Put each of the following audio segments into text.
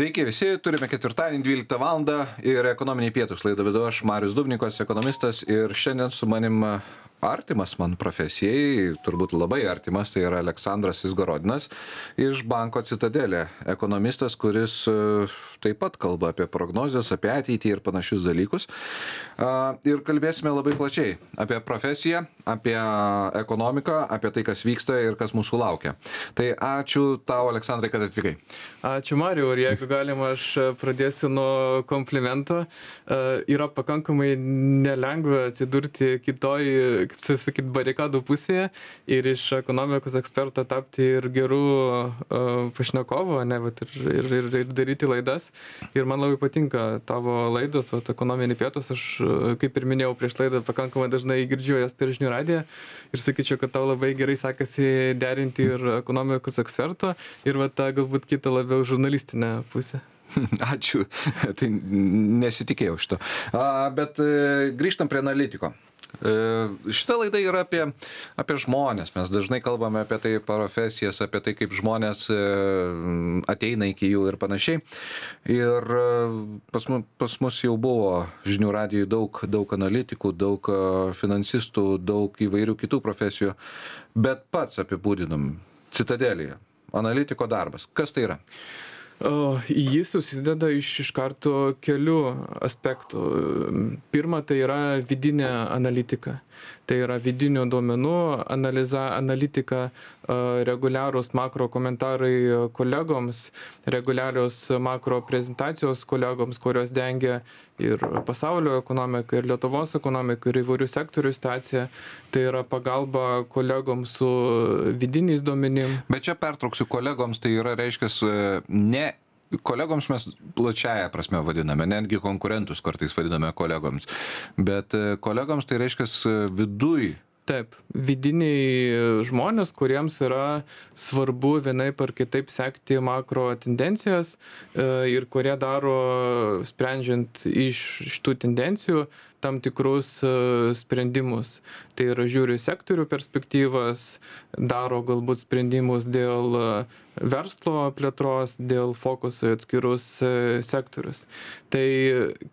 Sveiki visi, turime ketvirtadienį 12 val. ir ekonominiai pietus laidą vedu aš, Marius Dubnikas, ekonomistas ir šiandien su manim artimas man profesijai, turbūt labai artimas, tai yra Aleksandras Isgorodinas iš banko Citadelė, ekonomistas, kuris e, taip pat kalba apie prognozes, apie ateitį ir panašius dalykus. Ir kalbėsime labai plačiai apie profesiją, apie ekonomiką, apie tai, kas vyksta ir kas mūsų laukia. Tai ačiū tau, Aleksandrai, kad atvykai. Ačiū, Mariu, ir jeigu galima, aš pradėsiu nuo komplimento. E, yra pakankamai nelengva atsidurti kitoj kaip čia sakyt barikadų pusėje ir iš ekonomikos eksperto tapti ir geru uh, pašnekovu, ne, vat, ir, ir, ir, ir daryti laidas. Ir man labai patinka tavo laidos, vat, ekonominiai pietus. Aš, kaip ir minėjau prieš laidą, pakankamai dažnai girdžiu jas per žinių radiją ir sakyčiau, kad tau labai gerai sekasi derinti ir ekonomikos eksperto ir vat, tą galbūt kitą labiau žurnalistinę pusę. Ačiū, tai nesitikėjau šito. Bet e, grįžtam prie analitiko. E, šita laida yra apie, apie žmonės. Mes dažnai kalbame apie tai profesijas, apie tai, kaip žmonės e, ateina iki jų ir panašiai. Ir pas, mus, pas mus jau buvo žinių radijų daug, daug analitikų, daug finansistų, daug įvairių kitų profesijų. Bet pats apibūdinam citadelėje. Analitiko darbas. Kas tai yra? Jis susideda iš iš karto kelių aspektų. Pirma, tai yra vidinė analitika tai yra vidinių duomenų analiza analitika reguliarūs makro komentarai kolegoms reguliarios makro prezentacijos kolegoms kurios dengia ir pasaulio ekonomiką ir lietuvos ekonomiką ir įvairių sektorių situaciją. Tai yra pagalba kolegoms su vidiniais duomenim. Bet čia pertrauksiu. Kolegoms tai yra reiškias ne kolegoms mes plačiąja prasme vadiname, netgi konkurentus kartais vadiname kolegoms, bet e, kolegoms tai reiškia viduj Taip, vidiniai žmonės, kuriems yra svarbu vienaip ar kitaip sekti makro tendencijas e, ir kurie daro, sprendžiant iš šitų tendencijų, tam tikrus e, sprendimus. Tai yra žiūri sektorių perspektyvas, daro galbūt sprendimus dėl verslo plėtros, dėl fokusų į atskirus e, sektorius. Tai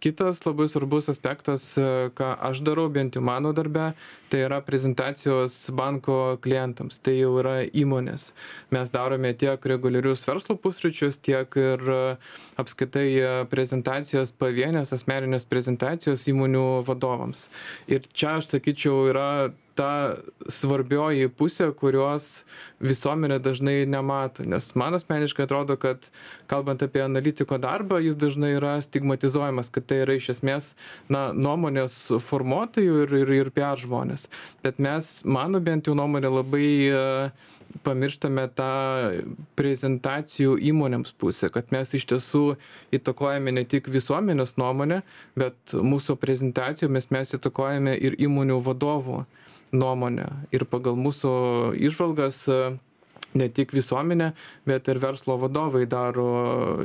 kitas labai svarbus aspektas, ką aš darau, bent jau mano darbe, tai yra prezentacijos banko klientams. Tai jau yra įmonės. Mes darome tiek reguliarius verslo pusryčius, tiek ir apskaitai prezentacijos pavienės, asmeninės prezentacijos įmonių vadovams. Ir čia aš sakyčiau yra ta svarbioji pusė, kurios visuomenė dažnai nemato. Nes man asmeniškai atrodo, kad kalbant apie analitiko darbą, jis dažnai yra stigmatizuojamas, kad tai yra iš esmės na, nuomonės formuotojų ir, ir, ir PR žmonės. Bet mes, mano bent jau nuomonė, labai uh, pamirštame tą prezentacijų įmonėms pusę, kad mes iš tiesų įtakojame ne tik visuomenės nuomonę, bet mūsų prezentacijomis mes įtakojame ir įmonių vadovų nuomonę. Ir pagal mūsų išvalgas ne tik visuomenė, bet ir verslo vadovai daro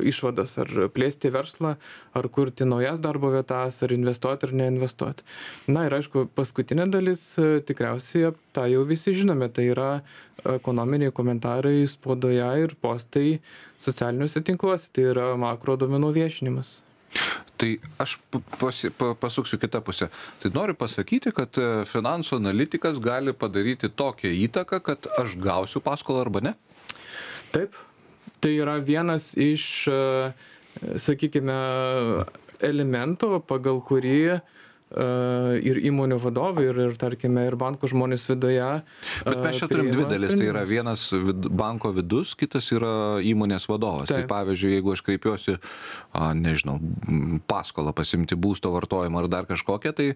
išvadas, ar plėsti verslą, ar kurti naujas darbo vietas, ar investuoti ar neinvestuoti. Na ir aišku, paskutinė dalis e, tikriausiai tą jau visi žinome, tai yra ekonominiai komentarai spaudoje ir postai socialiniuose tinkluose, tai yra makro domenų viešinimas. Tai aš pasi, pa, pasuksiu kitą pusę. Tai noriu pasakyti, kad e, finansų analitikas gali padaryti tokią įtaką, kad aš gausiu paskolą arba ne? Taip. Tai yra vienas iš, e, sakykime, elementų, pagal kurį uh, ir įmonių vadovai, ir, ir tarkime, ir bankų žmonės viduje. Bet mes čia turim dvi dalis. Tai yra vienas vid, banko vidus, kitas yra įmonės vadovas. Tai Taip. Tai pavyzdžiui, jeigu aš kreipiuosi, a, nežinau, paskolą pasimti būsto vartojimą ar dar kažkokią, tai,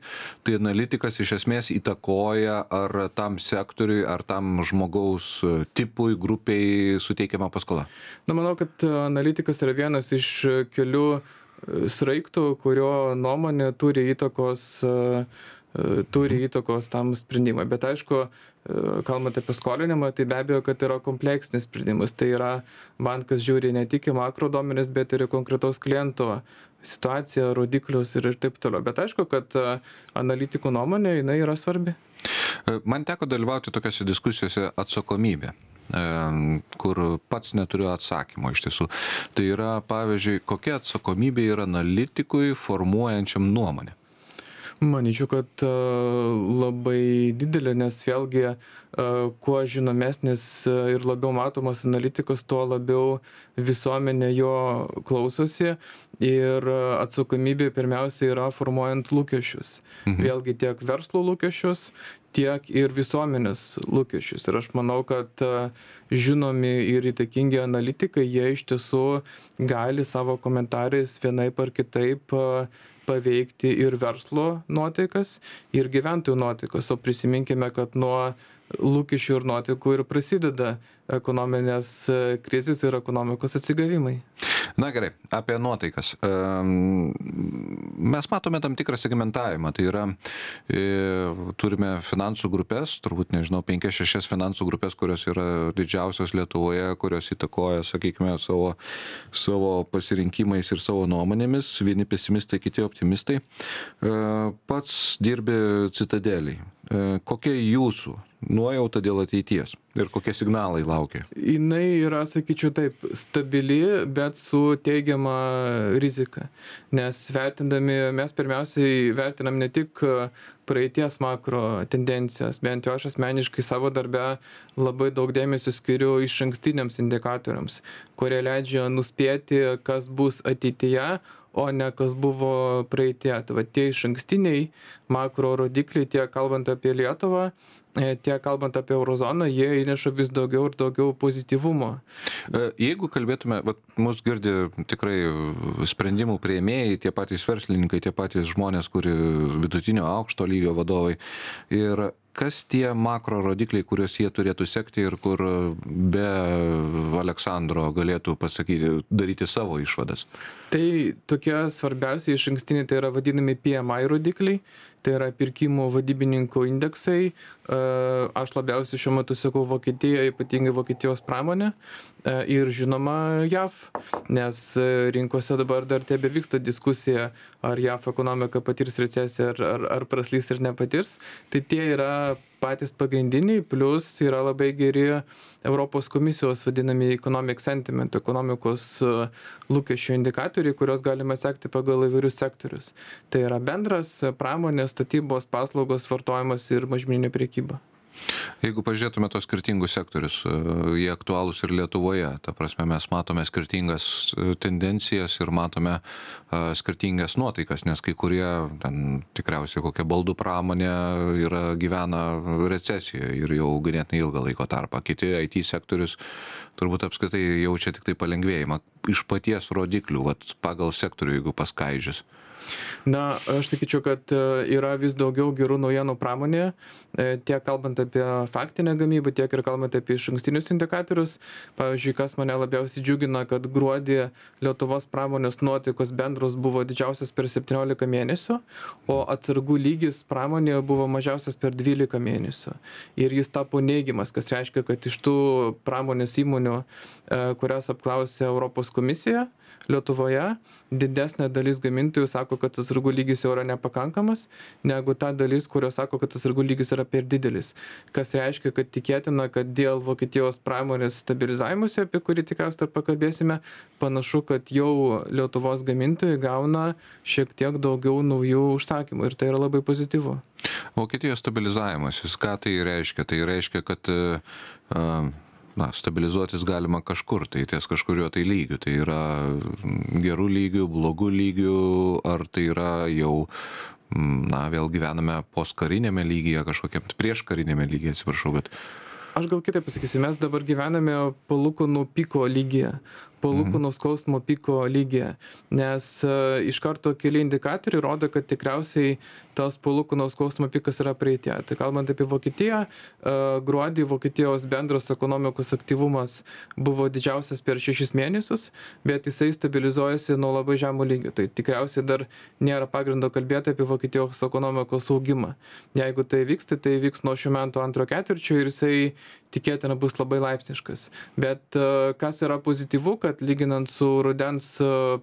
tai analitikas iš esmės įtakoja ar tam sektoriui, ar tam žmogaus tipui, grupiai suteikiama paskola. Na, manau, kad analitikas yra vienas iš kelių sraigtų, kurio nuomonė turi įtakos, e, e, turi įtakos tam sprendimui. Bet aišku, e, kalbant apie skolinimą, tai be abejo, kad yra kompleksinis sprendimas. Tai yra bankas žiūri ne tik į makro duomenis, bet ir į konkretaus kliento situaciją, rodiklius ir, ir taip toliau. Bet aišku, kad analitikų nuomonė jinai yra svarbi. Man teko dalyvauti tokiuose diskusijose atsakomybė. Kur pats neturiu atsakymo iš tiesų. Tai yra, pavyzdžiui, kokia atsakomybė yra analitikui formuojančiam nuomonę? Manyčiau, kad e, labai didelė, nes vėlgi e, kuo žinomesnis ir labiau matomas analitikas, tuo labiau visuomenė jo klausosi ir atsakomybė pirmiausia yra formuojant lūkesčius. Mhm. Vėlgi tiek verslo lūkesčius, tiek ir visuomenės lūkesčius. Ir aš manau, kad e, žinomi ir įtakingi analitikai, jie iš tiesų gali savo komentarais vienaip ar kitaip paveikti ir verslo nuotaikas ir gyventojų nuotaikas o prisiminkime kad nuo lūkesčių ir nuotaikų ir prasideda ekonominės e, krizės ir ekonomikos atsigavimai. Na gerai, apie nuotaikas. Mes matome tam tikrą segmentavimą. Tai yra, e, turime finansų grupės, turbūt nežinau, 5-6 finansų grupės, kurios yra didžiausios Lietuvoje, kurios įtakoja, sakykime, savo, savo pasirinkimais ir savo nuomonėmis. Vieni pesimistai, kiti optimistai. E, pats dirbi citadeliai. Kokia jūsų nuojauta dėl ateities ir kokie signalai laukia? Jinai yra, sakyčiau, taip, stabili, bet su teigiama rizika. Nes vertindami, mes pirmiausiai vertinam ne tik praeities makro tendencijas, bent jau aš asmeniškai savo darbę labai daug dėmesio skiriu iš ankstiniams indikatoriams, kurie leidžia nuspėti, kas bus ateityje, o ne kas buvo praeitie. Tai va tie iš ankstiniai makro rodikliai, tiek kalbant apie Lietuvą, E, tiek kalbant apie eurozoną, jie įneša vis daugiau ir daugiau pozityvumo. E, jeigu kalbėtume, vat, mus girdi tikrai sprendimų prieimėjai, tie patys verslininkai, tie patys žmonės, kuri vidutinio aukšto lygio vadovai. Ir kas tie makro rodikliai, kuriuos jie turėtų sekti ir kur be Aleksandro galėtų pasakyti, daryti savo išvadas? Tai tokie svarbiausi iš ankstiniai tai yra vadinami PMI rodikliai, tai yra pirkimų vadybininkų indeksai. E, aš labiausiai šiuo metu sakau Vokietiją, ypatingai Vokietijos pramonę e, ir žinoma JAV, nes e, rinkose dabar dar tebe vyksta diskusija, ar JAV ekonomika patirs recesiją, ar, ar, ar praslys ir nepatirs. Tai tie yra patys pagrindiniai, plus yra labai geri Europos komisijos vadinami economic sentiment, ekonomikos e, lūkesčių indikatoriai, kuriuos galime sekti pagal įvairius sektorius. Tai yra bendras pramonės, statybos, paslaugos, vartojimas ir mažmeninė priekyba. Jeigu pažiūrėtume tos skirtingus sektorius, e, jie aktualūs ir Lietuvoje, ta prasme mes matome skirtingas e, tendencijas ir matome e, skirtingas nuotaikas, nes kai kurie, ten tikriausiai kokia baldų pramonė yra gyvena recesijoje ir jau ganėtinai ilgą laiko tarpą. Kiti IT sektorius turbūt apskritai jaučia tik tai palengvėjimą iš paties rodiklių, vat, pagal sektorių, jeigu paskaidžius. Na, aš sakyčiau, kad e, yra vis daugiau gerų naujienų pramonėje, e, tiek kalbant apie faktinę gamybą, tiek ir kalbant apie iš ankstinius indikatorius. Pavyzdžiui, kas mane labiausiai džiugina, kad gruodį Lietuvos pramonės nuotaikos bendros buvo didžiausias per 17 mėnesių, o atsargų lygis pramonėje buvo mažiausias per 12 mėnesių. Ir jis tapo neigiamas, kas reiškia, kad iš tų pramonės įmonių, e, kurias apklausė Europos komisija, Lietuvoje didesnė dalis gamintojų sako, kad atsargų lygis jau yra nepakankamas, negu ta dalis, kurios sako, kad atsargų lygis yra per didelis. Kas reiškia, kad tikėtina, kad dėl Vokietijos pramonės stabilizavimuose, apie kurį tikriausiai dar pakalbėsime, panašu, kad jau Lietuvos gamintojai gauna šiek tiek daugiau naujų užsakymų ir tai yra labai pozityvu. Vokietijos stabilizavimasis, ką tai reiškia? Tai reiškia, kad uh, na stabilizuotis galima kažkur tai ties kažkuriuo tai lygiu. Tai yra geru lygiu blogu lygiu ar tai yra jau na vėl gyvename postkariniame lygyje kažkokiam prieškariniame lygyje atsiprašau bet aš gal kitaip pasakysiu mes dabar gyvename palūkanų piko lygyje palūkanų skausmo piko lygyje. Nes e, iš karto keli indikatoriai rodo kad tikriausiai tas palūkanų skausmo pikas yra praeityje tai kalbant apie vokietiją e, gruodį vokietijos bendras ekonomikos aktyvumas buvo didžiausias per šešis mėnesius bet jisai stabilizuojasi nuo labai žemo lygio. Tai tikriausiai dar nėra pagrindo kalbėti apie vokietijos ekonomikos augimą. Jeigu tai vyks tai tai vyks nuo šių metų antro ketvirčio ir jisai tikėtina bus labai laipsniškas. Bet kas yra pozityvu kad lyginant su rudens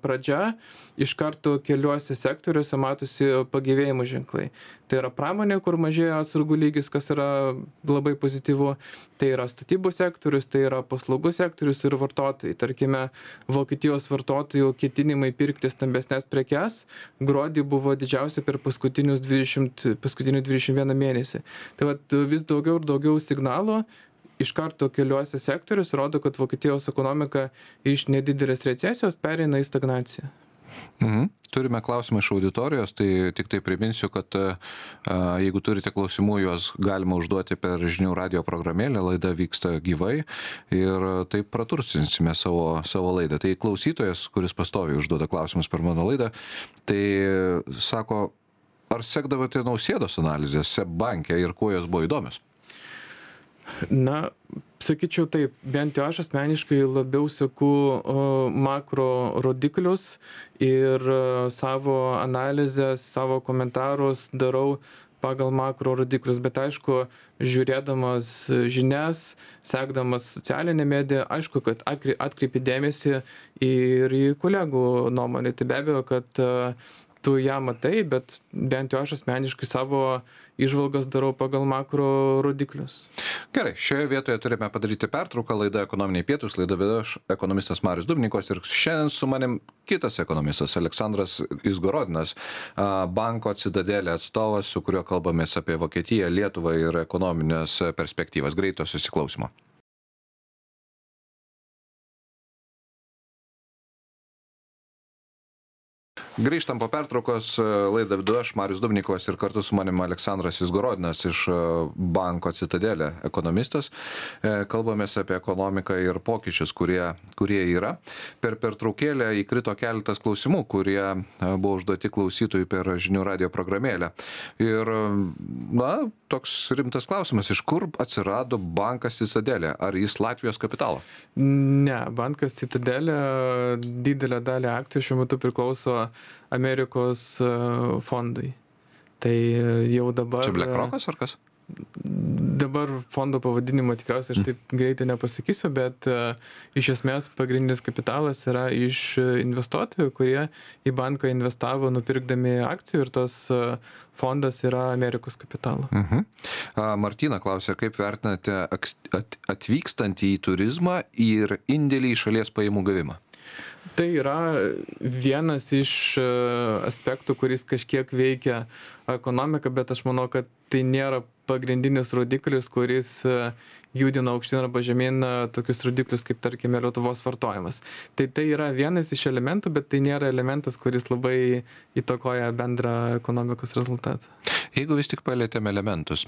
pradžia iš karto keliuose sektoriuose matosi pagyvėjimo ženklai. Tai yra pramonė kur mažėja atsargų lygis kas yra labai pozityvu tai yra statybų sektorius tai yra paslaugų sektorius ir vartotojai. Tarkime vokietijos vartotojų ketinimai pirkti stambesnes prekes gruodį buvo didžiausi per paskutinius dvidešimt paskutinį dvidešim vieną mėnesį. Tai vat vis daugiau ir daugiau signalų iš karto keliuose sektoriuose rodo kad vokietijos ekonomika iš nedidelės recesijos pereina į stagnaciją Mhm. Turime klausimą iš auditorijos, tai tik tai priminsiu, kad a, jeigu turite klausimų, juos galima užduoti per žinių radio programėlę, laida vyksta gyvai ir taip pratursinsime savo, savo laidą. Tai klausytojas, kuris pastoviai užduoda klausimus per mano laidą, tai sako, ar sekdavote nausėdos analizės SEB bankė ir kuo jos buvo įdomios? Na, sakyčiau taip, bent jau aš asmeniškai labiau seku makro rodiklius ir savo analizės, savo komentarus darau pagal makro rodiklius, bet aišku, žiūrėdamas žinias, sekdamas socialinę mediją, aišku, kad atkreipi dėmesį ir į kolegų nuomonę. Tai be abejo, kad tu ją matai, bet bent jau aš asmeniškai savo išvalgas darau pagal makro rodiklius. Gerai, šioje vietoje turime padaryti pertrauką, laida ekonominiai pietus, laida vedu aš, ekonomistas Marius Dubnikos ir šiandien su manim kitas ekonomistas Aleksandras Izgorodinas, banko citadelė atstovas, su kuriuo kalbamės apie Vokietiją, Lietuvą ir ekonominės perspektyvas. Greito susiklausimo. Grįžtam po pertraukos, laidą vidu aš, Marius Dubnikovas ir kartu su manim Aleksandras Izgorodinas iš banko Citadelė ekonomistas. Kalbamės apie ekonomiką ir pokyčius, kurie, kurie yra. Per pertraukėlę įkrito keletas klausimų, kurie buvo užduoti klausytojų per žinių radio programėlę. Ir, na, toks rimtas klausimas, iš kur atsirado bankas Citadelė? Ar jis Latvijos kapitalo? Ne, bankas Citadelė didelę dalį akcijų šiuo metu priklauso Amerikos e, fondai. Tai jau dabar. Čia BlackRockas ar kas? Dabar fondo pavadinimą tikriausiai aš taip greitai nepasakysiu, bet iš esmės pagrindinis kapitalas yra iš investuotojų, kurie į banką investavo nupirkdami akcijų ir tas fondas yra Amerikos kapitalo. Uh -huh. uh, Martina klausė, kaip vertinate atvykstantį į turizmą ir indėlį į šalies pajamų gavimą? Tai yra vienas iš aspektų, kuris kažkiek veikia ekonomiką, bet aš manau, kad tai nėra pagrindinis rodiklis, kuris judina aukštyn arba žemyn tokius rodiklius kaip tarkime Lietuvos vartojimas. Tai tai yra vienas iš elementų, bet tai nėra elementas, kuris labai įtakoja bendrą ekonomikos rezultatą. Jeigu vis tik palėtėme elementus,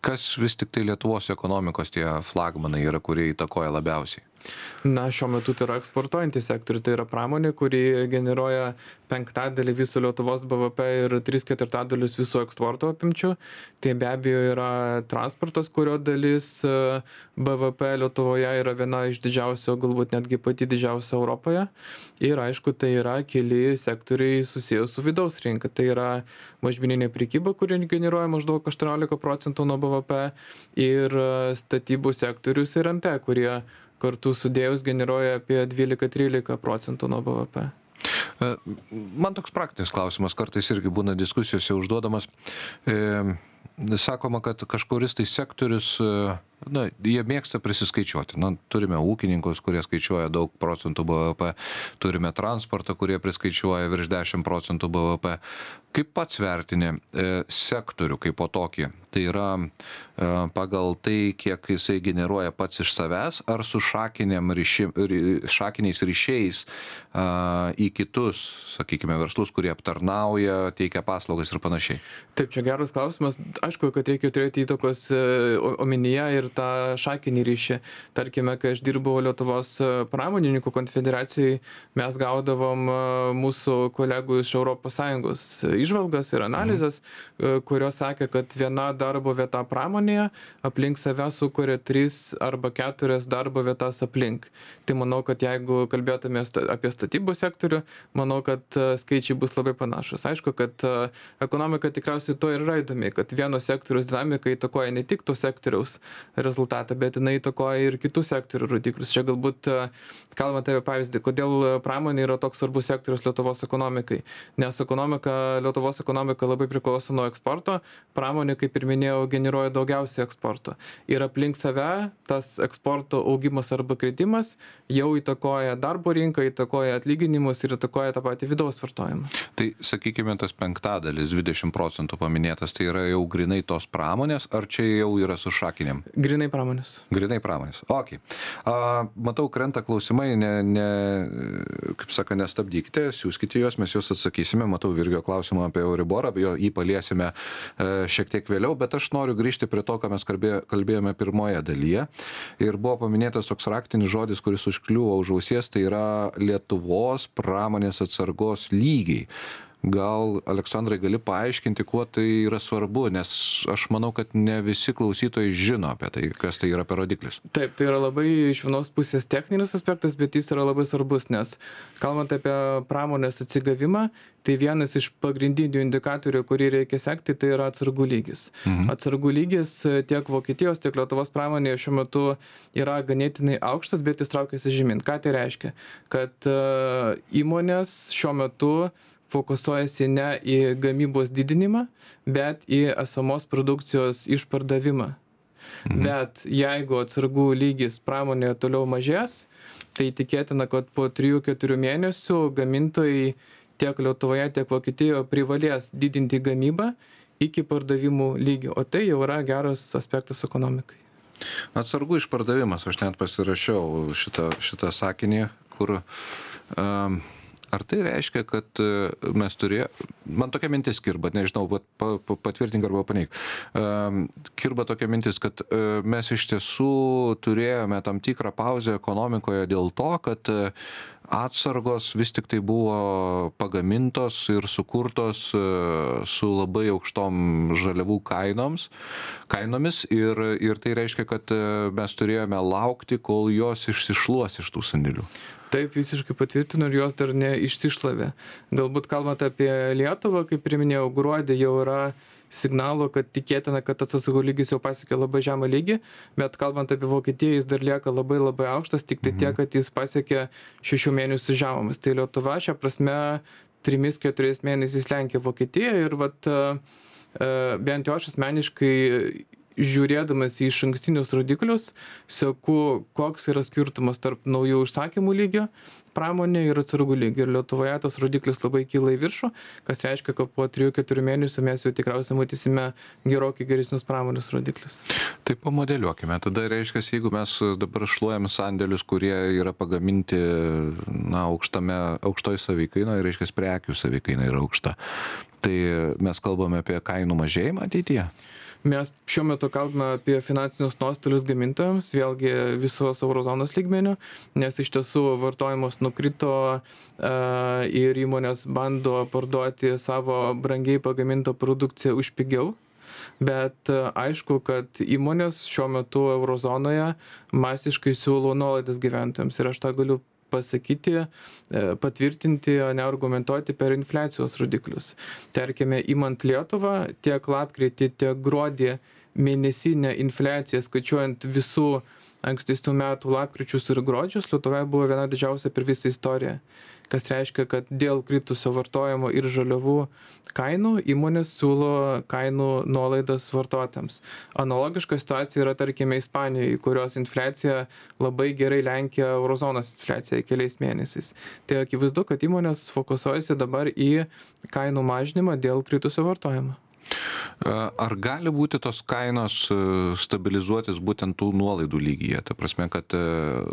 kas vis tik tai Lietuvos ekonomikos tie flagmanai yra, kurie įtakoja labiausiai? Na, šiuo metu tai yra eksportuojantys sektoriai, tai yra pramonė, kuri generuoja penktadalį viso Lietuvos BVP ir tris ketvirtadalius visų eksporto apimčių. Tai be abejo yra transportas, kurio dalis BVP Lietuvoje yra viena iš didžiausių, galbūt netgi pati didžiausia Europoje. Ir aišku, tai yra keli sektoriai susijęs su vidaus rinka. Tai yra mažmeninė prekyba, kuri generuoja maždaug 18 procentų nuo BVP ir statybų sektorius ir NT, kurie kartu sudėjus generuoja apie 12-13 procentų nuo BVP. Man toks praktinis klausimas kartais irgi būna diskusijose užduodamas. E, sakoma, kad kažkuris tai sektorius na, jie mėgsta prisiskaičiuoti. Na, turime ūkininkus, kurie skaičiuoja daug procentų BVP, turime transportą, kurie priskaičiuoja virš 10 procentų BVP. Kaip pats vertini e, sektorių kaip po tokį? Tai yra e, pagal tai, kiek jisai generuoja pats iš savęs, ar su ryši, šakiniais ryšiais e, į kitus, sakykime, verslus, kurie aptarnauja, teikia paslaugas ir panašiai? Taip, čia geras klausimas. Aišku, kad reikia turėti įtakos e, omenyje ir tą šakinį ryšį. Tarkime, kai aš dirbau Lietuvos pramonininkų konfederacijai, mes gaudavom mūsų kolegų iš ES išvalgas ir analizės, mhm. kurios sakė, kad viena darbo vieta pramonėje aplink save sukuria tris arba keturias darbo vietas aplink. Tai manau, kad jeigu kalbėtume apie statybų sektorių, manau, kad skaičiai bus labai panašus. Aišku, kad ekonomika tikriausiai to ir yra įdomi, kad vieno sektoriaus dinamika įtakoja ne tik to sektoriaus rezultatą, bet jinai įtakoja ir kitų sektorių rodiklius. Čia galbūt, e, kalbant apie pavyzdį, kodėl pramonė yra toks svarbus sektorius Lietuvos ekonomikai. Nes ekonomika, Lietuvos ekonomika labai priklauso nuo eksporto, pramonė, kaip ir minėjau, generuoja daugiausiai eksporto. Ir aplink save tas eksporto augimas arba kritimas jau įtakoja darbo rinką, įtakoja atlyginimus ir įtakoja tą patį vidaus vartojimą. Tai sakykime, tas penktadalis, 20 procentų paminėtas, tai yra jau grinai tos pramonės, ar čia jau yra su šakinėm? Grinai pramonės. Grinai pramonės. Ok. A, matau, krenta klausimai, ne, ne, kaip saka, nestabdykite, siūskite juos, mes juos atsakysime. Matau Virgio klausimą apie Euriborą, jo jį paliesime e, šiek tiek vėliau, bet aš noriu grįžti prie to, ką mes kalbėjome pirmoje dalyje. Ir buvo paminėtas toks raktinis žodis, kuris užkliuvo už ausies, tai yra Lietuvos pramonės atsargos lygiai gal aleksandrai gali paaiškinti kuo tai yra svarbu nes aš manau kad ne visi klausytojai žino apie tai kas tai yra per rodiklis. Taip tai yra labai iš vienos pusės techninis aspektas bet jis yra labai svarbus nes kalbant apie pramonės atsigavimą tai vienas iš pagrindinių indikatorių kurį reikia sekti tai yra atsargų lygis. Mhm. atsargų lygis tiek vokietijos tiek lietuvos pramonėje šiuo metu yra ganėtinai aukštas bet jis traukiasi žemyn. Ką tai reiškia? Kad e, įmonės šiuo metu fokusuojasi ne į gamybos didinimą, bet į esamos produkcijos išpardavimą. Mhm. Bet jeigu atsargų lygis pramonėje toliau mažės, tai tikėtina, kad po 3-4 mėnesių gamintojai tiek Lietuvoje, tiek Vokietijoje privalės didinti gamybą iki pardavimų lygio, o tai jau yra geras aspektas ekonomikai. Atsargų išpardavimas, aš net pasirašiau šitą, šitą sakinį, kur um, ar tai reiškia kad e, mes turė man tokia mintis kirba nežinau vat pa pa patvirtink arba paneik. Kirba tokia mintis kad e, mes iš tiesų turėjome tam tikrą pauzę ekonomikoje dėl to kad e, atsargos vis tiktai buvo pagamintos ir sukurtos su labai aukštom žaliavų kainoms kainomis ir ir tai reiškia kad mes turėjome laukti kol jos išsišluos iš tų sandėlių. Taip visiškai patvirtinu ir jos dar neišsišlavė. Galbūt kalbant apie lietuvą kaip ir minėjau gruodį jau yra signalų kad tikėtina kad atsargų lygis jau pasiekė labai žemą lygį bet kalbant apie vokietiją jis dar lieka labai labai aukštas tiktai tiek mhm. kad jis pasiekė šešių mėnesių žemumas tai lietuva šia prasme trimis keturiais mėnesiais lenkia vokietiją ir vat e, e, bent jau aš asmeniškai žiūrėdamas į išankstinius rodiklius seku koks yra skirtumas tarp naujų užsakymų lygio pramonėj ir atsargų lygio. Ir lietuvoje tas rodiklis labai kyla į viršų kas reiškia kad po trijų keturių mėnesių mes jau tikriausiai matysime gerokai geresnius pramonės rodiklius. Tai pamodeliuokime. Tada reiškias jeigu mes dabar šluojam sandėlius kurie yra pagaminti na aukštame aukštoj savikainoj reiškias prekių savikaina yra aukšta tai mes kalbame apie kainų mažėjimą ateityje mes šiuo metu kalbame apie finansinius nuostolius gamintojams vėlgi visos euro zonos lygmeniu nes iš tiesų vartojimas nukrito a, ir įmonės bando parduoti savo brangiai pagamintą produkciją už pigiau. Bet aišku kad įmonės šiuo metu euro zonoje masiškai siūlo nuolaidas gyventojams ir aš tą galiu pasakyti, e, patvirtinti, o ne argumentuoti per infliacijos rodiklius. Tarkime, įmant Lietuvą, tiek lapkritį, tiek gruodį mėnesinę infliaciją skaičiuojant visų ankstesnių metų lapkričius ir gruodžius Lietuvoje buvo viena didžiausia per visą istoriją kas reiškia kad dėl kritusio vartojimo ir žaliavų kainų įmonės siūlo kainų nuolaidas vartotojams. Analogiška situacija yra tarkime ispanijoj kurios infliacija labai gerai lenkia euro zonos infliaciją keliais mėnesiais. Tai akivaizdu kad įmonės fokusuojasi dabar į kainų mažinimą dėl kritusio vartojimo Ar gali būti tos kainos stabilizuotis būtent tų nuolaidų lygyje? Ta prasme, kad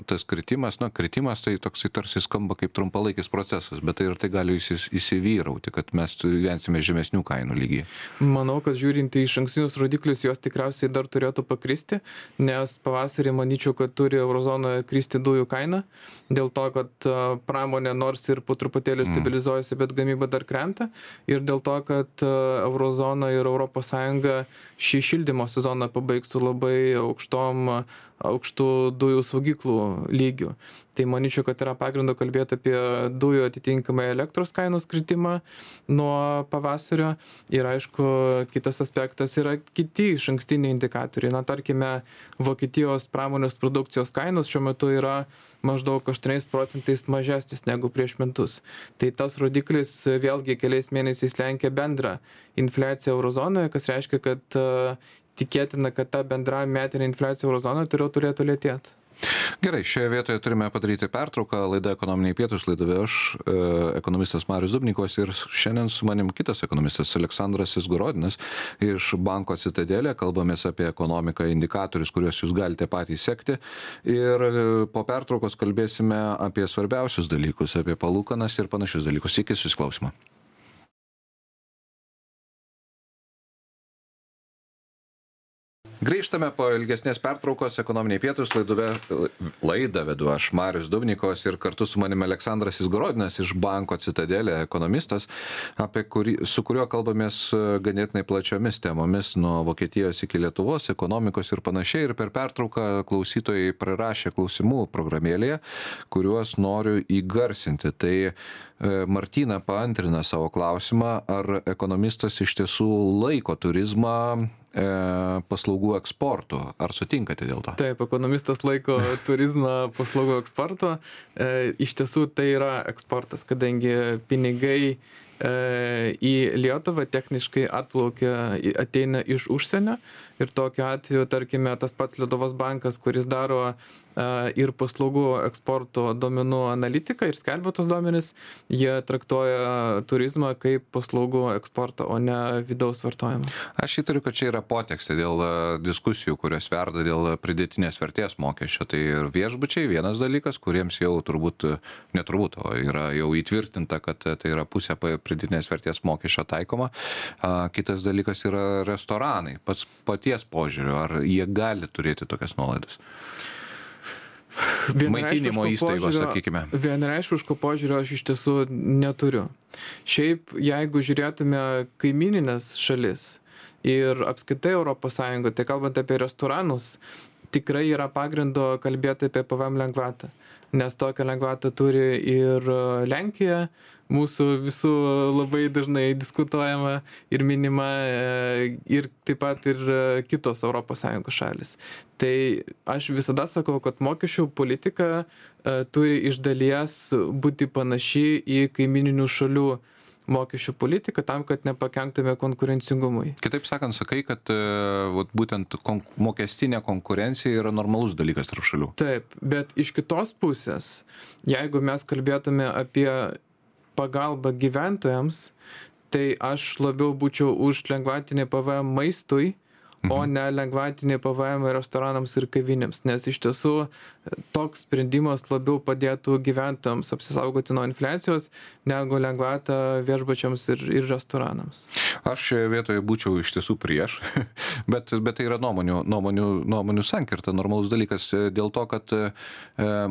tas kritimas, na, kritimas tai toksai tarsi skamba kaip trumpalaikis procesas, bet tai ir tai gali įsivyrauti, kad mes gyvensime žemesnių kainų lygyje. Manau, kad žiūrint į iš ankstinius rodiklius, jos tikriausiai dar turėtų pakristi, nes pavasarį manyčiau, kad turi eurozonoje kristi dujų kaina, dėl to, kad pramonė nors ir po truputėlį mm. stabilizuojasi, bet gamyba dar krenta ir dėl to, kad eurozona ir europos sąjunga šį šildymo sezoną pabaigs su labai aukštom aukštų dujų saugyklų lygių. Tai manyčiau kad yra pagrindo kalbėt apie dujų atitinkamai elektros kainos kritimą nuo pavasario. Ir aišku kitas aspektas yra kiti išankstiniai indikatoriai. Na tarkime vokietijos pramonės produkcijos kainos šiuo metu yra maždaug aštuoniais procentais mažesnis negu prieš metus. Tai tas rodiklis vėlgi keliais mėnesiais lenkia bendrą infliaciją euro zonoje kas reiškia kad tikėtina kad ta bendra metinė infliacija euro zonoje toliau turėtų lėtėt Gerai, šioje vietoje turime padaryti pertrauką. Laida ekonominiai pietus, laida aš, e, ekonomistas Marius Dubnikos ir šiandien su manim kitas ekonomistas Aleksandras Isgorodinas iš banko Citadelė. Kalbamės apie ekonomiką, indikatorius, kuriuos jūs galite patys sekti. Ir e, po pertraukos kalbėsime apie svarbiausius dalykus, apie palūkanas ir panašius dalykus. Iki susiklausimo. Grįžtame po ilgesnės pertraukos ekonominiai pietus laiduve, laidą vedu aš Marius Dubnikos ir kartu su manimi Aleksandras Izgorodinas iš banko Citadelė ekonomistas, kurį, su kuriuo kalbamės e, ganėtinai plačiomis temomis nuo Vokietijos iki Lietuvos, ekonomikos ir panašiai. Ir per pertrauką klausytojai prirašė klausimų programėlėje, kuriuos noriu įgarsinti. Tai e, Martina paantrina savo klausimą, ar ekonomistas iš tiesų laiko turizmą paslaugų eksportu. Ar sutinkate dėl to? Taip, ekonomistas laiko turizmą paslaugų eksportu. E, iš tiesų tai yra eksportas, kadangi pinigai E, į Lietuvą techniškai atplaukia, ateina iš užsienio ir tokiu atveju, tarkime, tas pats Lietuvos bankas, kuris daro e, ir paslaugų eksporto domenų analitiką ir skelbia tos duomenis, jie traktuoja turizmą kaip paslaugų eksportą, o ne vidaus vartojimą. Aš įtariu, kad čia yra potekstė dėl e, diskusijų, kurios verda dėl pridėtinės vertės mokesčio. Tai ir viešbučiai vienas dalykas, kuriems jau turbūt, neturbūt, o yra jau įtvirtinta, kad tai yra pusė pridėtinės vertės mokesčio taikoma. Kitas dalykas yra restoranai. Pats paties požiūriu, ar jie gali turėti tokias nuolaidas? Maitinimo įstaigos, požiūrio, sakykime. Vienareiškiško požiūrio aš iš tiesų neturiu. Šiaip, jeigu žiūrėtume kaimininės šalis ir apskaitai ES, tai kalbant apie restoranus, tikrai yra pagrindo kalbėti apie PVM lengvatą, nes tokią lengvatą turi ir Lenkija, mūsų visų labai dažnai diskutuojama ir minima e, ir taip pat ir e, kitos ES šalis. Tai aš visada sakau, kad mokesčių politika e, turi iš dalies būti panaši į kaimininių šalių mokesčių politiką tam, kad nepakenktume konkurencingumui. Kitaip sakant, sakai, kad vat, būtent kon mokestinė konkurencija yra normalus dalykas tarp šalių. Taip, bet iš kitos pusės, jeigu mes kalbėtume apie pagalbą gyventojams, tai aš labiau būčiau už lengvatinį PVM maistui, o mhm. ne lengvatinį PVM restoranams ir kavinėms, nes iš tiesų toks sprendimas labiau padėtų gyventojams apsisaugoti nuo infliacijos, negu lengvata viešbačiams ir, ir restoranams. Aš šioje vietoje būčiau iš tiesų prieš, bet, bet tai yra nuomonių, nuomonių, nuomonių sankirta, normalus dalykas dėl to, kad e,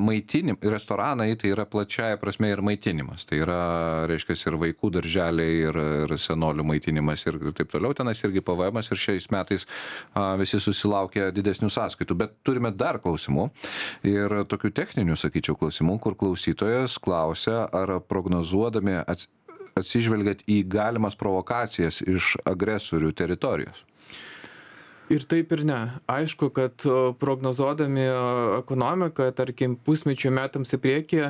maitinim, restoranai tai yra plačiaja prasme ir maitinimas. Tai yra, reiškia, ir vaikų darželiai, ir, ir senolių maitinimas ir taip toliau. Tenas irgi PVM ir šiais metais visi susilaukė didesnių sąskaitų. Bet turime dar klausimų ir tokių techninių, sakyčiau, klausimų, kur klausytojas klausia, ar prognozuodami atsižvelgiat į galimas provokacijas iš agresorių teritorijos. Ir taip ir ne. Aišku, kad prognozuodami ekonomiką, tarkim, pusmečių metams į priekį,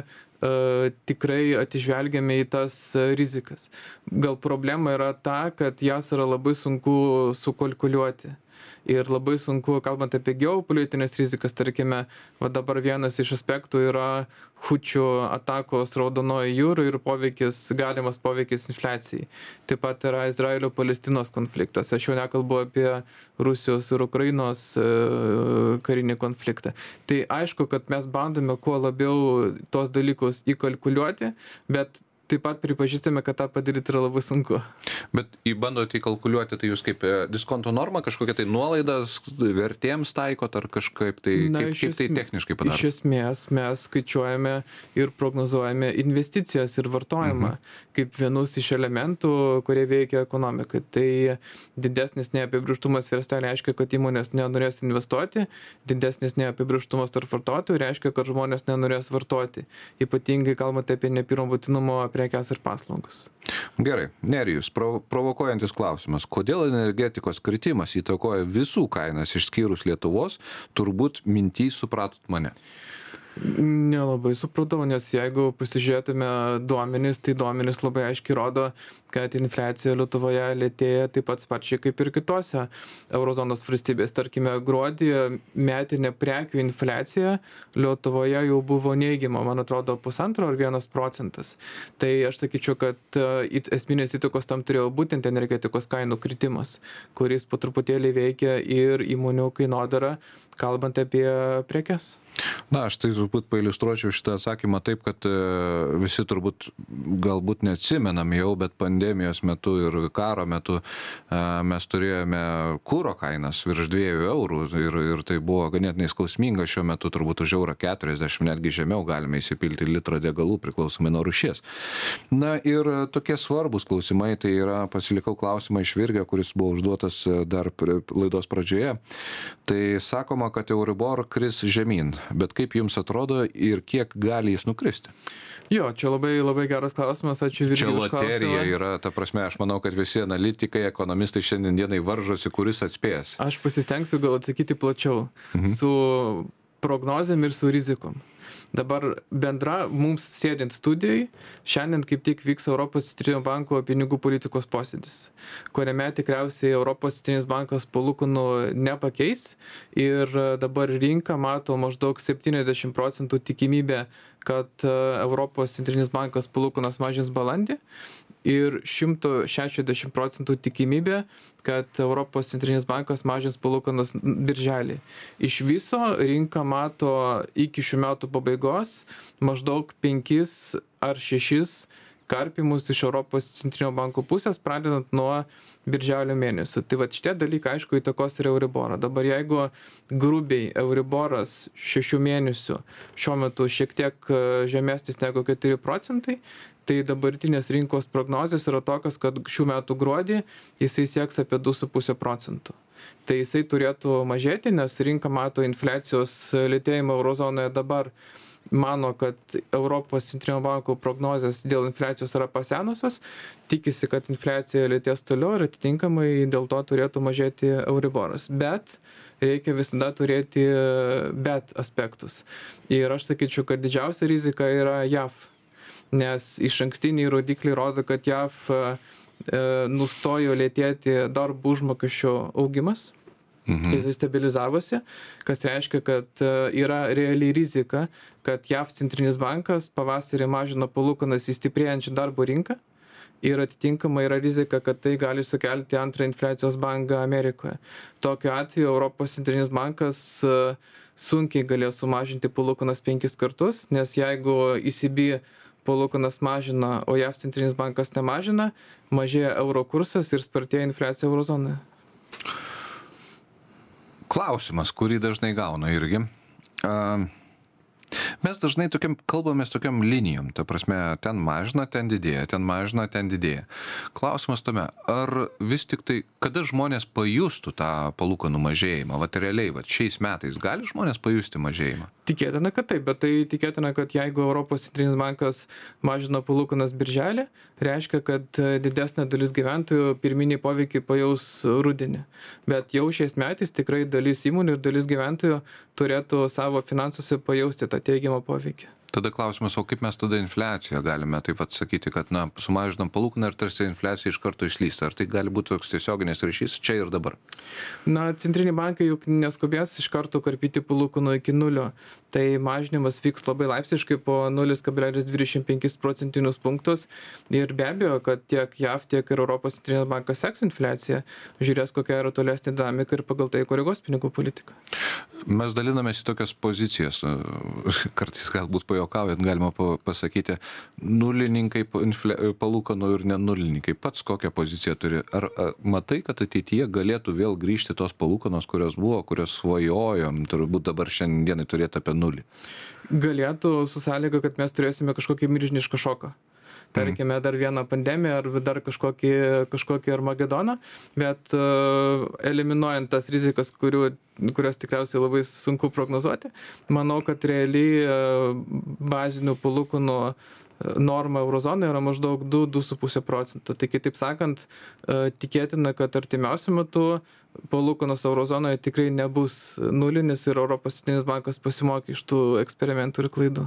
tikrai atižvelgiame į tas rizikas. Gal problema yra ta, kad jas yra labai sunku sukalkuliuoti ir labai sunku kalbant apie geopolitines rizikas tarkime va dabar vienas iš aspektų yra hučių atakos raudonojoj jūroj ir poveikis galimas poveikis infliacijai. Taip pat yra izraelio palestinos konfliktas. Aš jau nekalbu apie rusijos ir ukrainos e, karinį konfliktą. Tai aišku kad mes bandome kuo labiau tuos dalykus įkalkuliuoti bet taip pat pripažįstame, kad tą padaryti yra labai sunku. Bet įbandote įkalkuliuoti, tai jūs kaip e, diskonto normą, kažkokią tai nuolaidą vertėms taikot ar kažkaip tai, Na, kaip, kaip tai techniškai padaryti? Iš esmės mes skaičiuojame ir prognozuojame investicijas ir vartojimą mhm. kaip vienus iš elementų, kurie veikia ekonomikai. Tai didesnis neapibrištumas versle reiškia, kad įmonės nenorės investuoti, didesnis neapibrištumas tarp vartotojų reiškia, kad žmonės nenorės vartoti. Ypatingai kalbant apie nepirmo būtinumo prekes ir paslaugas. Gerai, Nerijus, provo provokuojantis klausimas. Kodėl energetikos kritimas įtakoja visų kainas išskyrus Lietuvos? Turbūt mintį supratot mane. Nelabai supratau, nes jeigu pasižiūrėtume duomenys, tai duomenys labai aiškiai rodo, kad infliacija Lietuvoje lėtėja taip pat sparčiai kaip ir kitose eurozonos valstybės. Tarkime, gruodį metinė prekių infliacija Lietuvoje jau buvo neigiama, man atrodo, pusantro ar vienas procentas. Tai aš sakyčiau, kad e, esminės įtakos tam turėjo būtent energetikos kainų kritimas, kuris po truputėlį veikia ir įmonių kainodarą, kalbant apie prekes. Na, aš tai turbūt pailustruočiau šitą atsakymą taip, kad e, visi turbūt galbūt neatsimenam jau, bet pandemijos metu ir karo metu e, mes turėjome kūro kainas virš 2 eurų ir, ir tai buvo ganėtinai skausminga šiuo metu, turbūt už eurą 40, netgi žemiau galime įsipilti litrą degalų priklausomai nuo rušies. Na ir tokie svarbus klausimai, tai yra pasilikau klausimą iš Virgio, kuris buvo užduotas e, dar laidos pradžioje. Tai sakoma, kad Euribor kris žemyn bet kaip jums atrodo ir kiek gali jis nukristi? Jo, čia labai, labai geras klausimas, ačiū Virgilijui. Čia loterija yra, ta prasme, aš manau, kad visi analitikai, ekonomistai šiandienai varžosi, kuris atspės. Aš pasistengsiu gal atsakyti plačiau. Mhm. Su prognozėm ir su rizikom. Dabar bendra mums sėdint studijai, šiandien kaip tik vyks Europos centrinio banko pinigų politikos posėdis, kuriame tikriausiai Europos centrinis bankas palūkanų nepakeis. Ir dabar rinka mato maždaug 70 procentų tikimybę, kad e, Europos centrinis bankas palūkanas mažins balandį ir 160 procentų tikimybė, kad Europos centrinis bankas mažins palūkanas birželį. Iš viso rinka mato iki šių metų pabaigos maždaug 5 ar 6 karpimus iš Europos centrinio banko pusės, pradedant nuo birželio mėnesio. Tai va šitie dalykai, aišku, įtakos ir Euriborą. Dabar jeigu grubiai Euriboras šešių mėnesių šiuo metu šiek tiek e, žemesnis negu 4 procentai, tai dabartinės rinkos prognozijos yra tokios, kad šių metų gruodį jisai sieks apie 2,5 procentų. Tai jisai turėtų mažėti, nes rinka mato infliacijos lėtėjimą eurozonoje dabar mano kad europos centrinio banko prognozės dėl infliacijos yra pasenusios tikisi kad infliacija lėtės toliau ir atitinkamai dėl to turėtų mažėti euriboras. Bet reikia visada turėti bet aspektus. Ir aš sakyčiau kad didžiausia rizika yra jav. Nes išankstiniai rodikliai rodo kad jav e, nustojo lėtėti darbo užmokesčio augimas Mhm. Jisai stabilizavosi, kas reiškia, kad e, yra realiai rizika, kad JAV centrinis bankas pavasarį mažino palūkanas į stiprėjančią darbo rinką ir atitinkamai yra rizika, kad tai gali sukelti antrą infliacijos bangą Amerikoje. Tokiu atveju Europos centrinis bankas e, sunkiai galės sumažinti palūkanas penkis kartus, nes jeigu ECB palūkanas mažina, o JAV centrinis bankas nemažina, mažėja euro kursas ir spartėja infliacija eurozonoje klausimas, kurį dažnai gauna irgi. Uh, Mes dažnai tokiam, kalbamės tokiam linijom, ta prasme, ten mažina, ten didėja, ten mažina, ten didėja. Klausimas tame, ar vis tik tai, kada žmonės pajustų tą palūkanų mažėjimą, va realiai, va šiais metais gali žmonės pajusti mažėjimą? Tikėtina, kad taip, bet tai tikėtina, kad jeigu Europos centrinis bankas mažina palūkanas birželį, reiškia, kad didesnė dalis gyventojų pirminiai poveikiai pajaus rudenį. Bet jau šiais metais tikrai dalis įmonių ir dalis gyventojų turėtų savo finansuose pajausti tą teigiamą poveikį tada klausimas o kaip mes tada infliaciją galime taip vat sakyti kad na sumažinam palūkaną ir tarsi infliacija iš karto išslysta. Ar tai gali būt toks tiesioginis ryšys čia ir dabar? Na centriniai bankai juk neskubės iš karto karpyti palūkanų iki nulio. Tai mažinimas vyks labai laipsniškai po nulis kablelis dvidešim penkis procentinius punktus. Ir be abejo kad tiek jav tiek ir europos centrinis bankas seks infliaciją žiūrės kokia yra tolesnė dinamika ir pagal tai koreguos pinigų politiką mes dalinamės į tokias pozicijas kartais galbūt pajuokaujam juokaujant galima pa- pasakyti, nulininkai palūkanų ir nenulininkai. Pats kokią poziciją turi? Ar a, matai, kad ateityje galėtų vėl grįžti tos palūkanos, kurios buvo, kurios svajojom, turbūt dabar šiandienai turėti apie nulį? Galėtų su sąlyga, kad mes turėsime kažkokį milžinišką šoką. Tarkime, dar vieną pandemiją ar dar kažkokį, kažkokį Armagedoną, bet uh, eliminuojant tas rizikas, kurių, kurias tikriausiai labai sunku prognozuoti, manau, kad realiai uh, bazinių palūkanų uh, norma eurozonoje yra maždaug 2-2,5 procento. Tai kitaip sakant, tikėtina, kad artimiausiu metu palūkanos eurozonoje tikrai nebus nulinis ir Europos Centrinis bankas pasimokė iš tų eksperimentų ir klaidų.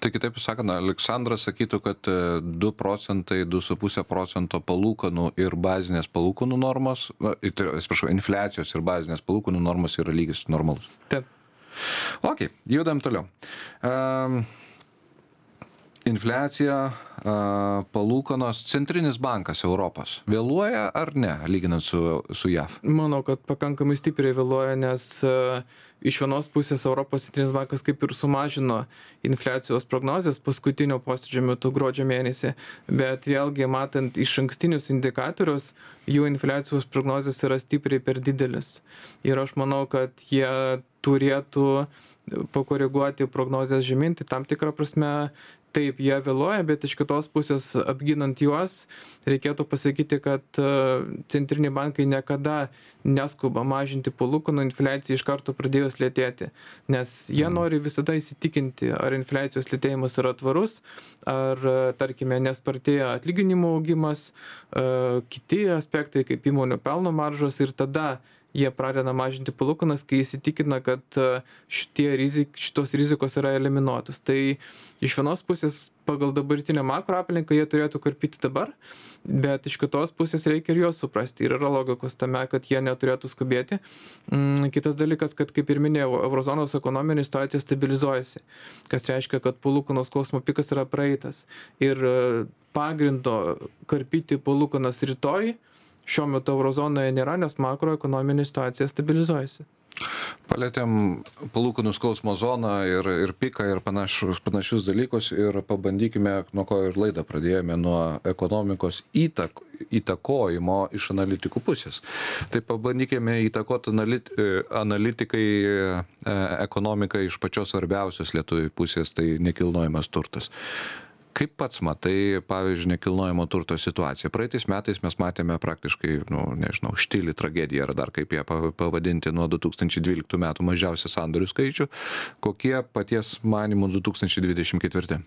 Tai kitaip sakant, Aleksandras sakytų, kad e, 2 procentai, 2,5 procento palūkanų ir bazinės palūkanų normos, tai, atsiprašau, infliacijos ir bazinės palūkanų normos yra lygis normalus. Taip. Ok, judam toliau. Um, infliacija, palūkanos, centrinis bankas Europos vėluoja ar ne, lyginant su, su JAV? Manau, kad pakankamai stipriai vėluoja, nes uh, iš vienos pusės Europos centrinis bankas kaip ir sumažino infliacijos prognozes paskutinio posėdžio metu gruodžio mėnesį, bet vėlgi matant iš ankstinius indikatorius, jų infliacijos prognozės yra stipriai per didelis. Ir aš manau, kad jie turėtų pakoreguoti prognozes žemyn, tai tam tikrą prasme taip jie vėluoja, bet iš kitos pusės apginant juos, reikėtų pasakyti, kad e, centriniai bankai niekada neskuba mažinti palūkanų infliacijai iš karto pradėjus lėtėti, nes jie nori visada įsitikinti, ar infliacijos lėtėjimas yra tvarus, ar, e, tarkime, nespartėja atlyginimų augimas, e, kiti aspektai kaip įmonių pelno maržos ir tada jie pradeda mažinti palūkanas, kai įsitikina, kad e, šitie rizik, šitos rizikos yra eliminuotos. Tai iš vienos pusės pagal dabartinę makro aplinką jie turėtų karpyti dabar, bet iš kitos pusės reikia ir juos suprasti. Ir yra logikos tame, kad jie neturėtų skubėti. Mm, Kitas dalykas, kad kaip ir minėjau, eurozonos ekonominė situacija stabilizuojasi, kas reiškia, kad palūkanos skausmo pikas yra praeitas. Ir e, pagrindo karpyti palūkanas rytoj šiuo metu eurozonoje nėra, nes makroekonominė situacija stabilizuojasi. Palėtėm palūkanų skausmo zoną ir, ir piką ir panašus, panašius dalykus ir pabandykime, nuo ko ir laidą pradėjome, nuo ekonomikos įtak, įtakojimo iš analitikų pusės. Tai pabandykime įtakoti analit, analitikai e, ekonomiką iš pačios svarbiausios lietuvių pusės, tai nekilnojamas turtas. Kaip pats matai, pavyzdžiui, nekilnojamo turto situaciją? Praeitais metais mes matėme praktiškai, nu, nežinau, štilį tragediją ar dar kaip ją pa- pavadinti nuo 2012 metų mažiausią sandorių skaičių. Kokie paties manimų 2024?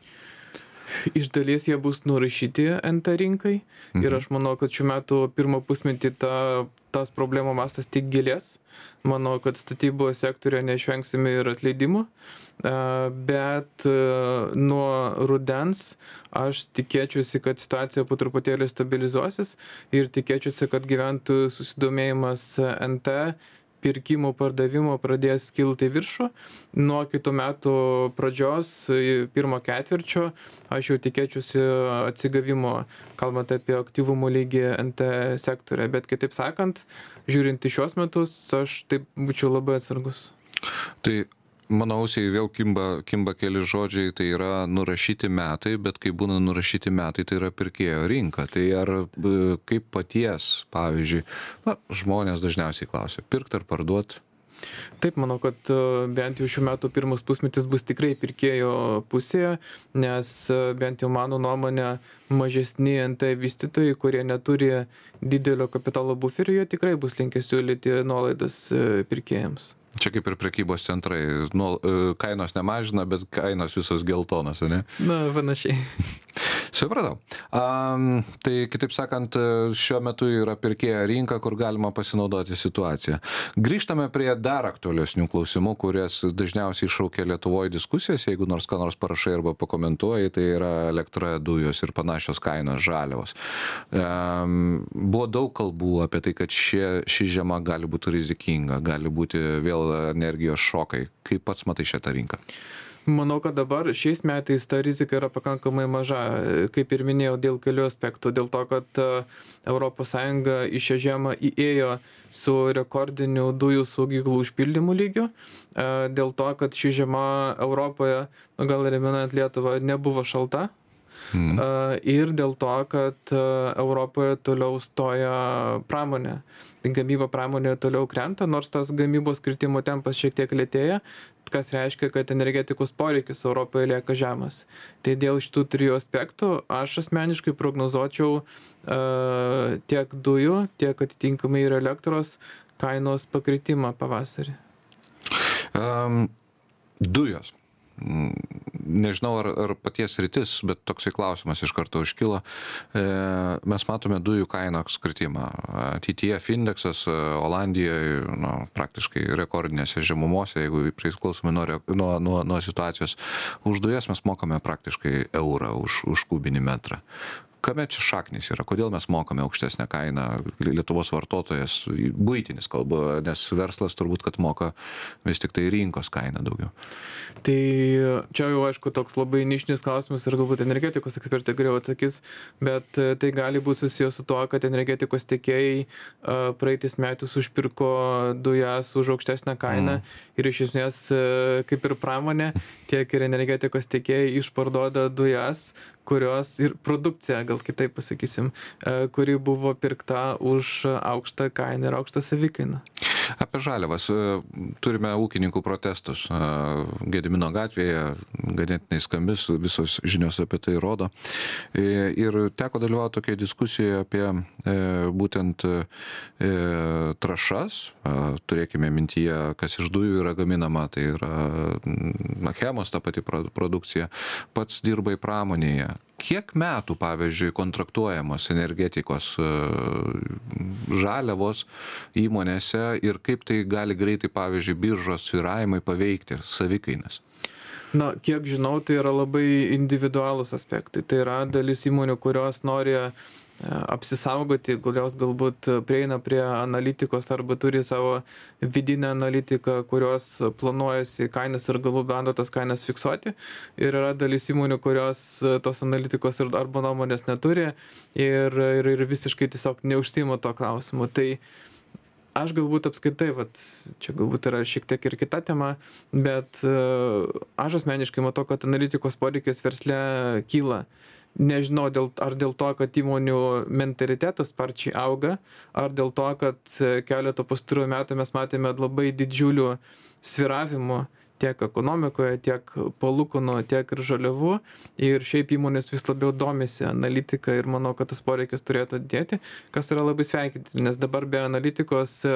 Iš dalies jie bus nurašyti NT rinkai Mhm. ir aš manau, kad šiuo metu pirmą pusmetį ta, tas problemų mastas tik gilės. Manau, kad statybos sektorio neišvengsime ir atleidimų, bet nuo rudens aš tikėčiausi, kad situacija po truputėlį stabilizuosis ir tikėčiausi, kad gyventojų susidomėjimas NT pirkimų pardavimų pradės kilti į viršų. Nuo kitų metų pradžios, pirmo ketvirčio, aš jau tikėčiausi atsigavimo, kalbant apie aktyvumo lygį NT sektorė. Bet kitaip sakant, žiūrint į šios metus, aš taip būčiau labai atsargus. Tai mano ausiai vėl kimba, kimba keli žodžiai, tai yra nurašyti metai, bet kai būna nurašyti metai, tai yra pirkėjo rinka. Tai ar e, kaip paties, pavyzdžiui, na, žmonės dažniausiai klausia, pirkti ar parduoti? Taip, manau, kad e, bent jau šių metų pirmas pusmetis bus tikrai pirkėjo pusėje, nes e, bent jau mano nuomonė, mažesni NT vystytojai, kurie neturi didelio kapitalo buferio, jie tikrai bus linkę siūlyti nuolaidas pirkėjams. Čia kaip ir prekybos centrai, e, kainos nemažina, bet kainos visos geltonos, ne? Na, panašiai. Supratau. Um, tai kitaip sakant, šiuo metu yra pirkėja rinka, kur galima pasinaudoti situaciją. Grįžtame prie dar aktualesnių klausimų, kurias dažniausiai iššaukia Lietuvoje diskusijas, jeigu nors ką nors parašai arba pakomentuoji, tai yra elektra, dujos ir panašios kainos žaliavos. Um, buvo daug kalbų apie tai, kad šie, ši žiema gali būti rizikinga, gali būti vėl energijos šokai. Kaip pats matai šitą rinką? Manau kad dabar šiais metais ta rizika yra pakankamai maža kaip ir minėjau dėl kelių aspektų dėl to kad europos sąjunga į šią žiemą įėjo su rekordiniu dujų saugyklų užpildymu lygiu dėl to kad ši žiema europoje gal ir minant lietuvą nebuvo šalta Mhm. Ir dėl to, kad Europoje toliau stoja pramonė. Tai gamyba pramonėje toliau krenta, nors tas gamybos kritimo tempas šiek tiek lėtėja, kas reiškia, kad energetikos poreikis Europoje lieka žemas. Tai dėl šitų trijų aspektų aš asmeniškai prognozuočiau uh, tiek dujų, tiek atitinkamai ir elektros kainos pakritimą pavasarį. Um, dujos nežinau ar, ar paties rytis, bet toksai klausimas iš karto iškilo. E, mes matome dujų kainos kritimą. TTF indeksas e, Olandijoje nu, praktiškai rekordinėse žemumose, jeigu priklausomai nuo, nuo, nuo, nuo situacijos. Už dujas mes mokame praktiškai eurą už, už kubinį metrą kame čia šaknys yra? Kodėl mes mokame aukštesnę kainą? Lietuvos vartotojas buitinis kalbu nes verslas turbūt kad moka vis tiktai rinkos kainą daugiau. Tai čia jau aišku toks labai nišinis klausimas ir galbūt energetikos ekspertai geriau atsakys bet e, tai gali būt susiję su tuo kad energetikos tiekėjai praeitais metais užpirko dujas už aukštesnę kainą mm. ir iš esmės e, kaip ir pramonė tiek ir energetikos tiekėjai išparduoda dujas kurios ir produkcija gal kitaip pasakysim e, kuri buvo pirkta už aukštą kainą ir aukštą savikainą apie žaliavas e, turime ūkininkų protestus e, gedimino gatvėje ganėtinai skambius visos žinios apie tai rodo. Ir teko dalyvauti tokioje diskusijoje apie būtent trašas. Turėkime mintyje kas iš dujų yra gaminama tai yra achemos ta pati produkcija. Pats dirbai pramonėje kiek metų pavyzdžiui kontraktuojamos energetikos e, žaliavos įmonėse ir kaip tai gali greitai pavyzdžiui biržos svyravimai paveikti savikainas? Na kiek žinau tai yra labai individualūs aspektai. Tai yra dalis įmonių kurios nori apsisaugoti, kurios galbūt prieina prie analitikos arba turi savo vidinę analitiką, kurios planuojasi kainas ir galų bando tas kainas fiksuoti. Ir yra dalis įmonių, kurios tos analitikos arba nuomonės neturi ir, ir, ir visiškai tiesiog neužsima to klausimu. Tai aš galbūt apskaitai, vat, čia galbūt yra šiek tiek ir kita tema, bet aš asmeniškai matau, kad analitikos poreikis versle kyla nežinau dėl ar dėl to kad įmonių mentalitetas sparčiai auga ar dėl to kad keletą pastarųjų metų mes matėme labai didžiulių svyravimų tiek ekonomikoje tiek palūkanų tiek ir žaliavų. Ir šiaip įmonės vis labiau domisi analitika ir manau kad tas poreikis turėtų didėti kas yra labai sveikintina nes dabar be analitikos e,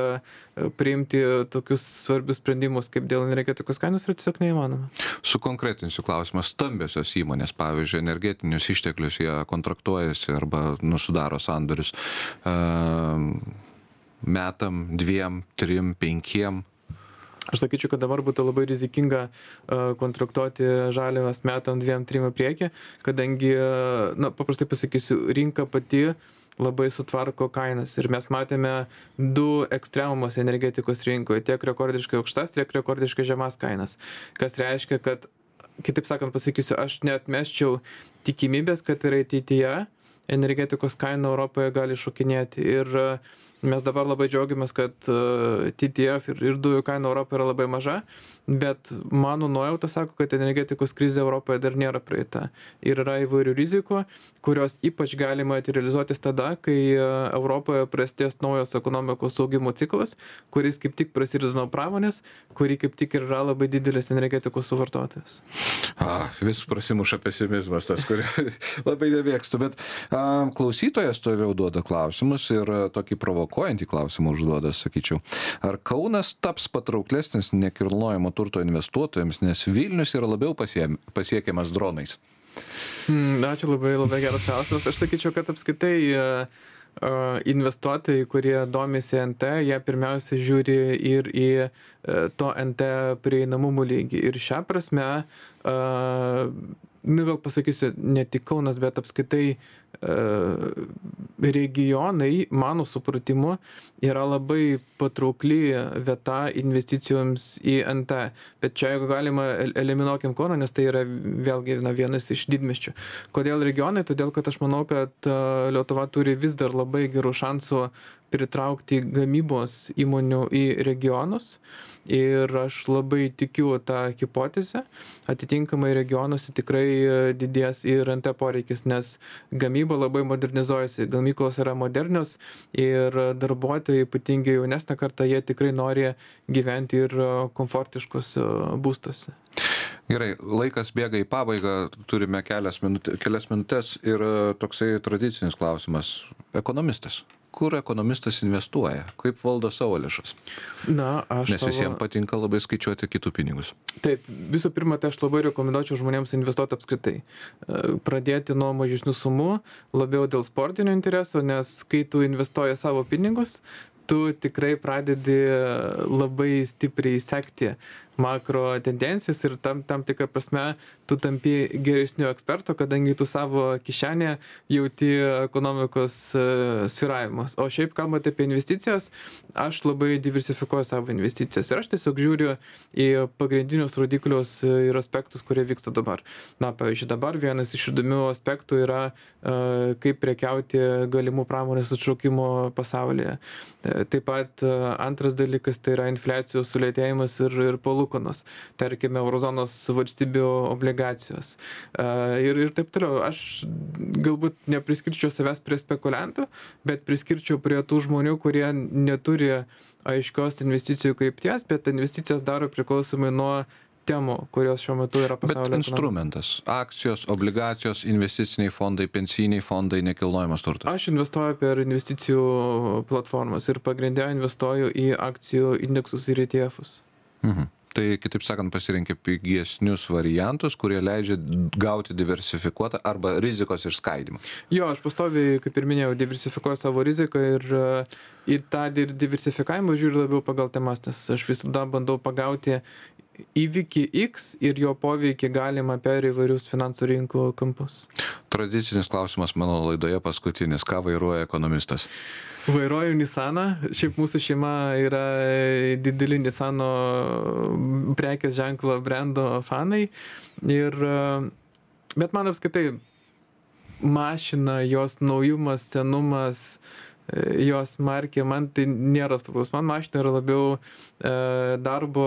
priimti tokius svarbius sprendimus kaip dėl energetikos kainos yra tiesiog neįmanoma. Sukonkretinsiu klausimą. Stambiosios įmonės pavyzdžiui energetinius išteklius jie kontraktuojasi arba nu sudaro sandorius ehm, metam dviem trim penkiem aš sakyčiau kad dabar būtų labai rizikinga kontraktuoti žaliavas metam dviem trim į priekį kadangi na paprastai pasakysiu rinka pati labai sutvarko kainas. Ir mes matėme du ekstremumus energetikos rinkoj tiek rekordiškai aukštas tiek rekordiškai žemas kainas. Kas reiškia kad kitaip sakant pasakysiu aš neatmesčiau tikimybės kad ir ateityje energetikos kaina europoje gali šokinėti. Ir mes dabar labai džiaugiamės kad e, TTF ir, ir dujų kaina Europoje yra labai maža, bet mano nuojauta sako, kad energetikos krizė Europoje dar nėra praeita. Ir yra įvairių rizikų, kurios ypač gali materializuotis tada, kai e, Europoje prasidės naujas ekonomikos augimo ciklas, kuris kaip tik prasidės nuo pramonės, kuri kaip tik ir yra labai didelis energetikos suvartotojas. Vis prasimuša pesimizmas tas, kurį labai nemėgstu, bet a, klausytojas toliau duoda klausimus ir a, tokį provokuoja provokuojantį klausimą užduoda, sakyčiau. Ar Kaunas taps patrauklesnis nekilnojamo turto investuotojams, nes Vilnius yra labiau pasiekiamas dronais? Mm, ačiū labai, labai geras klausimas. Aš sakyčiau, kad apskaitai uh, investuotojai, kurie domisi NT, jie pirmiausia žiūri ir į to NT prieinamumo lygį. Ir šią prasme nu gal pasakysiu ne tik kaunas bet apskritai e, regionai mano supratimu yra labai patraukli vieta investicijoms į nt bet čia jeigu galima el eliminuokim kauną nes tai yra vėlgi na vienas iš didmiesčių. Kodėl regionai? Todėl kad aš manau kad e, lietuva turi vis dar labai gerų šansų pritraukti gamybos įmonių į regionus. Ir aš labai tikiu ta hipoteze atitinkamai regionuose tikrai e, didės ir nt poreikis nes gamyba labai modernizuojasi gamyklos yra modernios ir darbuotojai ypatingai jaunesnė karta jie tikrai nori gyventi ir komfortiškuose būstuose Gerai, laikas bėga į pabaigą, turime kelias, minutė, kelias minutės ir e, toksai tradicinis klausimas. Ekonomistas kur ekonomistas investuoja, kaip valdo savo lėšas. Na, aš. Nes tavo... visiems patinka labai skaičiuoti kitų pinigus. Taip, visų pirma, tai aš labai rekomenduočiau žmonėms investuoti apskritai. E, pradėti nuo mažesnių sumų, labiau dėl sportinio intereso, nes kai tu investuoji savo pinigus, tu tikrai pradedi labai stipriai sekti makro tendencijas ir tam tam tikra prasme tu tampi geresniu ekspertu kadangi tu savo kišenėje jauti ekonomikos e, svyravimus. O šiaip kalbant apie investicijas aš labai diversifikuoju savo investicijas ir aš tiesiog žiūriu į pagrindinius rodiklius ir aspektus kurie vyksta dabar. Na pavyzdžiui dabar vienas iš įdomių aspektų yra e, kaip prekiauti galimų pramonės atšaukimo pasaulyje. E, taip pat antras dalykas tai yra infliacijos sulėtėjimas ir ir palūkanų palūkanos, tarkime, eurozonos valstybių obligacijos ir, ir taip toliau. Aš galbūt nepriskirčiau savęs prie spekuliantų, bet priskirčiau prie tų žmonių, kurie neturi aiškios investicijų krypties, bet investicijas daro priklausomai nuo temų, kurios šiuo metu yra pasaulyje. Bet instrumentas - akcijos, obligacijos, investiciniai fondai, pensiniai fondai, nekilnojamas turtas. Aš investuoju per investicijų platformas ir pagrindė investuoju į akcijų indeksus ir ETF'us. Mhm tai kitaip sakant pasirenki pigesnius variantus kurie leidžia gauti diversifikuotą arba rizikos išskaidymą. Jo aš pastoviai kaip ir minėjau diversifikuoju savo riziką ir e, į tą diversifikavimą žiūriu labiau pagal temas nes aš visada bandau pagauti įvykį X ir jo poveikį galima per įvairius finansų rinkų kampus. Tradicinis klausimas mano laidoje paskutinis. Ką vairuoja ekonomistas? Vairuoju Nisaną. Šiaip mūsų šeima yra dideli Nisano prekės ženklo brendo fanai. Ir, bet man apskaitai mašina, jos naujumas, senumas, jos markė, man tai nėra svarbus. Man mašina yra labiau e, darbo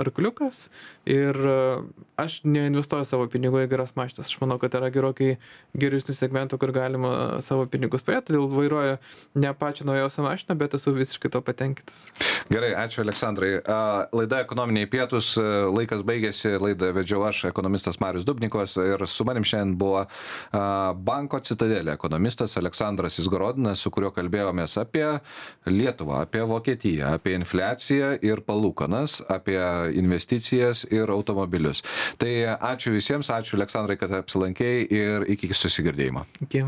arkliukas ir e, aš neinvestuoju savo pinigų į geras mašinas. Aš manau, kad yra gerokai geresnių segmentų, kur galima savo pinigus turėti, todėl vairuoju ne pačią naujausią mašiną, bet esu visiškai to patenkintas. Gerai, ačiū Aleksandrai. Laida ekonominiai pietus, e, laikas baigėsi, laidą vedžiau aš, ekonomistas Marius Dubnikovas ir su manim šiandien buvo banko citadelė ekonomistas Aleksandras Izgorodinas, su kuriuo kalbėjomės apie Lietuvą, apie Vokietiją, apie infliaciją ir palūkanas, apie investicijas ir automobilius. Tai ačiū visiems, ačiū Aleksandrai, kad apsilankėjai ir iki susigirdėjimo. Iki.